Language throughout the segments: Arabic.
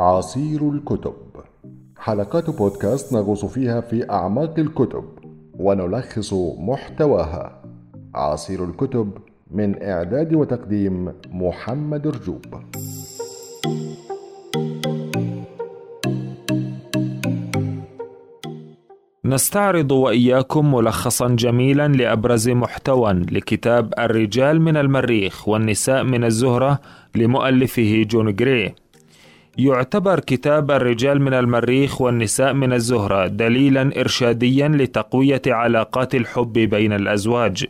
عصير الكتب. حلقات بودكاست نغوص فيها في أعماق الكتب ونلخص محتواها. عصير الكتب من إعداد وتقديم محمد رجوب. نستعرض وإياكم ملخصا جميلا لأبرز محتوى لكتاب الرجال من المريخ والنساء من الزهرة لمؤلفه جون جري. يعتبر كتاب الرجال من المريخ والنساء من الزهرة دليلا ارشاديا لتقوية علاقات الحب بين الأزواج.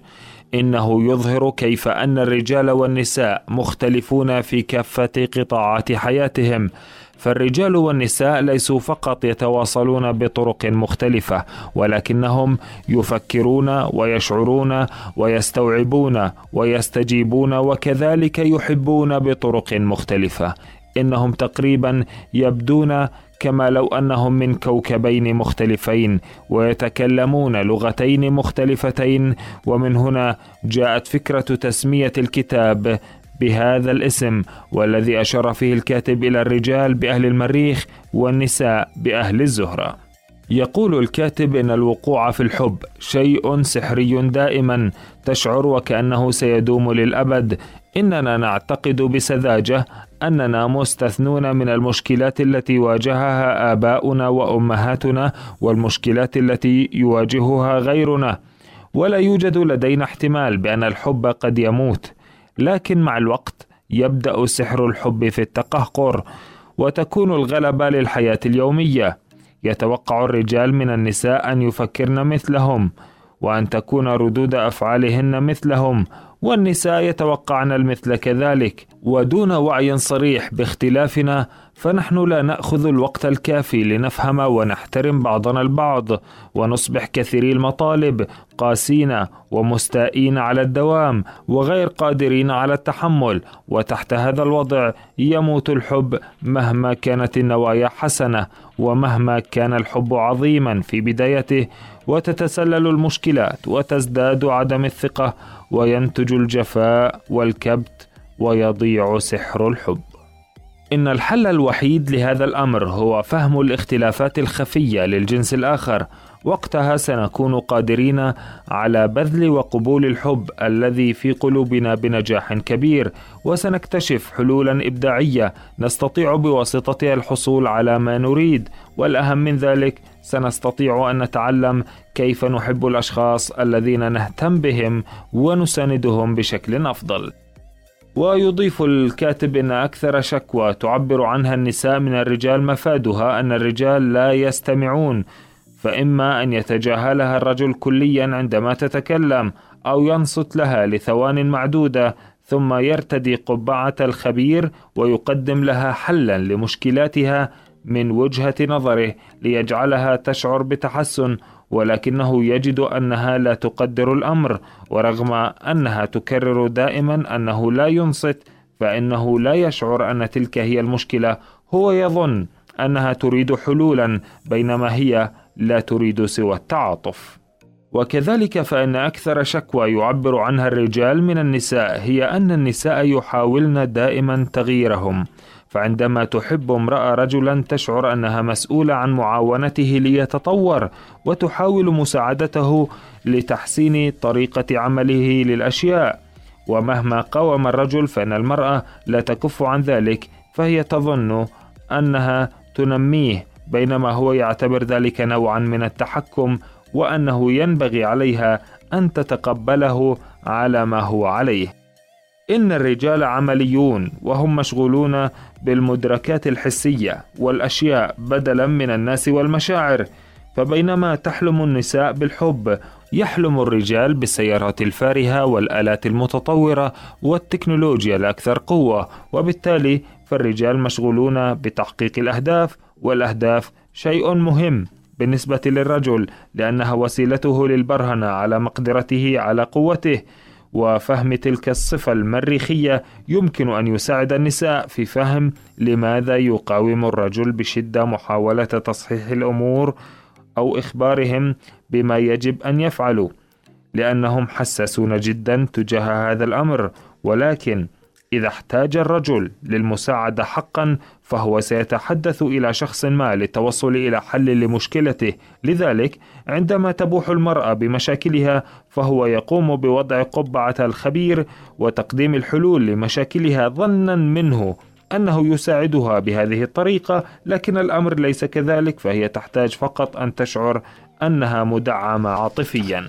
إنه يظهر كيف أن الرجال والنساء مختلفون في كافة قطاعات حياتهم. فالرجال والنساء ليسوا فقط يتواصلون بطرق مختلفة ولكنهم يفكرون ويشعرون ويستوعبون ويستجيبون وكذلك يحبون بطرق مختلفة. إنهم تقريبا يبدون كما لو أنهم من كوكبين مختلفين ويتكلمون لغتين مختلفتين ومن هنا جاءت فكرة تسمية الكتاب بهذا الاسم والذي أشار فيه الكاتب إلى الرجال بأهل المريخ والنساء بأهل الزهرة. يقول الكاتب إن الوقوع في الحب شيء سحري دائما تشعر وكأنه سيدوم للأبد إننا نعتقد بسذاجة أننا مستثنون من المشكلات التي واجهها آباؤنا وأمهاتنا والمشكلات التي يواجهها غيرنا. ولا يوجد لدينا احتمال بأن الحب قد يموت لكن مع الوقت يبدأ سحر الحب في التقهقر وتكون الغلبه للحياة اليومية. يتوقع الرجال من النساء أن يفكرن مثلهم وأن تكون ردود أفعالهن مثلهم والنساء يتوقعن المثل كذلك ودون وعي صريح باختلافنا فنحن لا نأخذ الوقت الكافي لنفهم ونحترم بعضنا البعض ونصبح كثيري المطالب قاسين ومستائين على الدوام وغير قادرين على التحمل وتحت هذا الوضع يموت الحب مهما كانت النوايا حسنة ومهما كان الحب عظيما في بدايته وتتسلل المشكلات وتزداد عدم الثقة وينتج الجفاء والكبت ويضيع سحر الحب. إن الحل الوحيد لهذا الأمر هو فهم الاختلافات الخفية للجنس الآخر. وقتها سنكون قادرين على بذل وقبول الحب الذي في قلوبنا بنجاح كبير. وسنكتشف حلولا إبداعية نستطيع بواسطتها الحصول على ما نريد. والأهم من ذلك سنستطيع أن نتعلم كيف نحب الأشخاص الذين نهتم بهم ونساندهم بشكل أفضل. ويضيف الكاتب إن أكثر شكوى تعبر عنها النساء من الرجال مفادها أن الرجال لا يستمعون فإما أن يتجاهلها الرجل كليا عندما تتكلم أو ينصت لها لثوان معدودة ثم يرتدي قبعة الخبير ويقدم لها حلا لمشكلاتها من وجهة نظره ليجعلها تشعر بتحسن ولكنه يجد أنها لا تقدر الأمر ورغم أنها تكرر دائما أنه لا ينصت فإنه لا يشعر أن تلك هي المشكلة. هو يظن أنها تريد حلولا بينما هي لا تريد سوى التعاطف. وكذلك فإن أكثر شكوى يعبر عنها الرجال من النساء هي أن النساء يحاولن دائما تغييرهم. فعندما تحب امرأة رجلا تشعر أنها مسؤولة عن معاونته ليتطور وتحاول مساعدته لتحسين طريقة عمله للأشياء. ومهما قاوم الرجل فإن المرأة لا تكف عن ذلك فهي تظن أنها تنميه بينما هو يعتبر ذلك نوعا من التحكم وأنه ينبغي عليها أن تتقبله على ما هو عليه. إن الرجال عمليون وهم مشغولون بالمدركات الحسية والأشياء بدلا من الناس والمشاعر فبينما تحلم النساء بالحب يحلم الرجال بالسيارات الفارهة والآلات المتطورة والتكنولوجيا الأكثر قوة وبالتالي فالرجال مشغولون بتحقيق الأهداف والأهداف شيء مهم. بالنسبة للرجل لأنها وسيلته للبرهنة على مقدرته على قوته وفهم تلك الصفة المريخية يمكن أن يساعد النساء في فهم لماذا يقاوم الرجل بشدة محاولة تصحيح الأمور أو إخبارهم بما يجب أن يفعلوا، لأنهم حساسون جدا تجاه هذا الأمر، ولكن إذا احتاج الرجل للمساعدة حقا فهو سيتحدث إلى شخص ما للتوصل إلى حل لمشكلته، لذلك عندما تبوح المرأة بمشاكلها فهو يقوم بوضع قبعة الخبير وتقديم الحلول لمشاكلها ظنا منه أنه يساعدها بهذه الطريقة، لكن الأمر ليس كذلك فهي تحتاج فقط أن تشعر أنها مدعمة عاطفيا.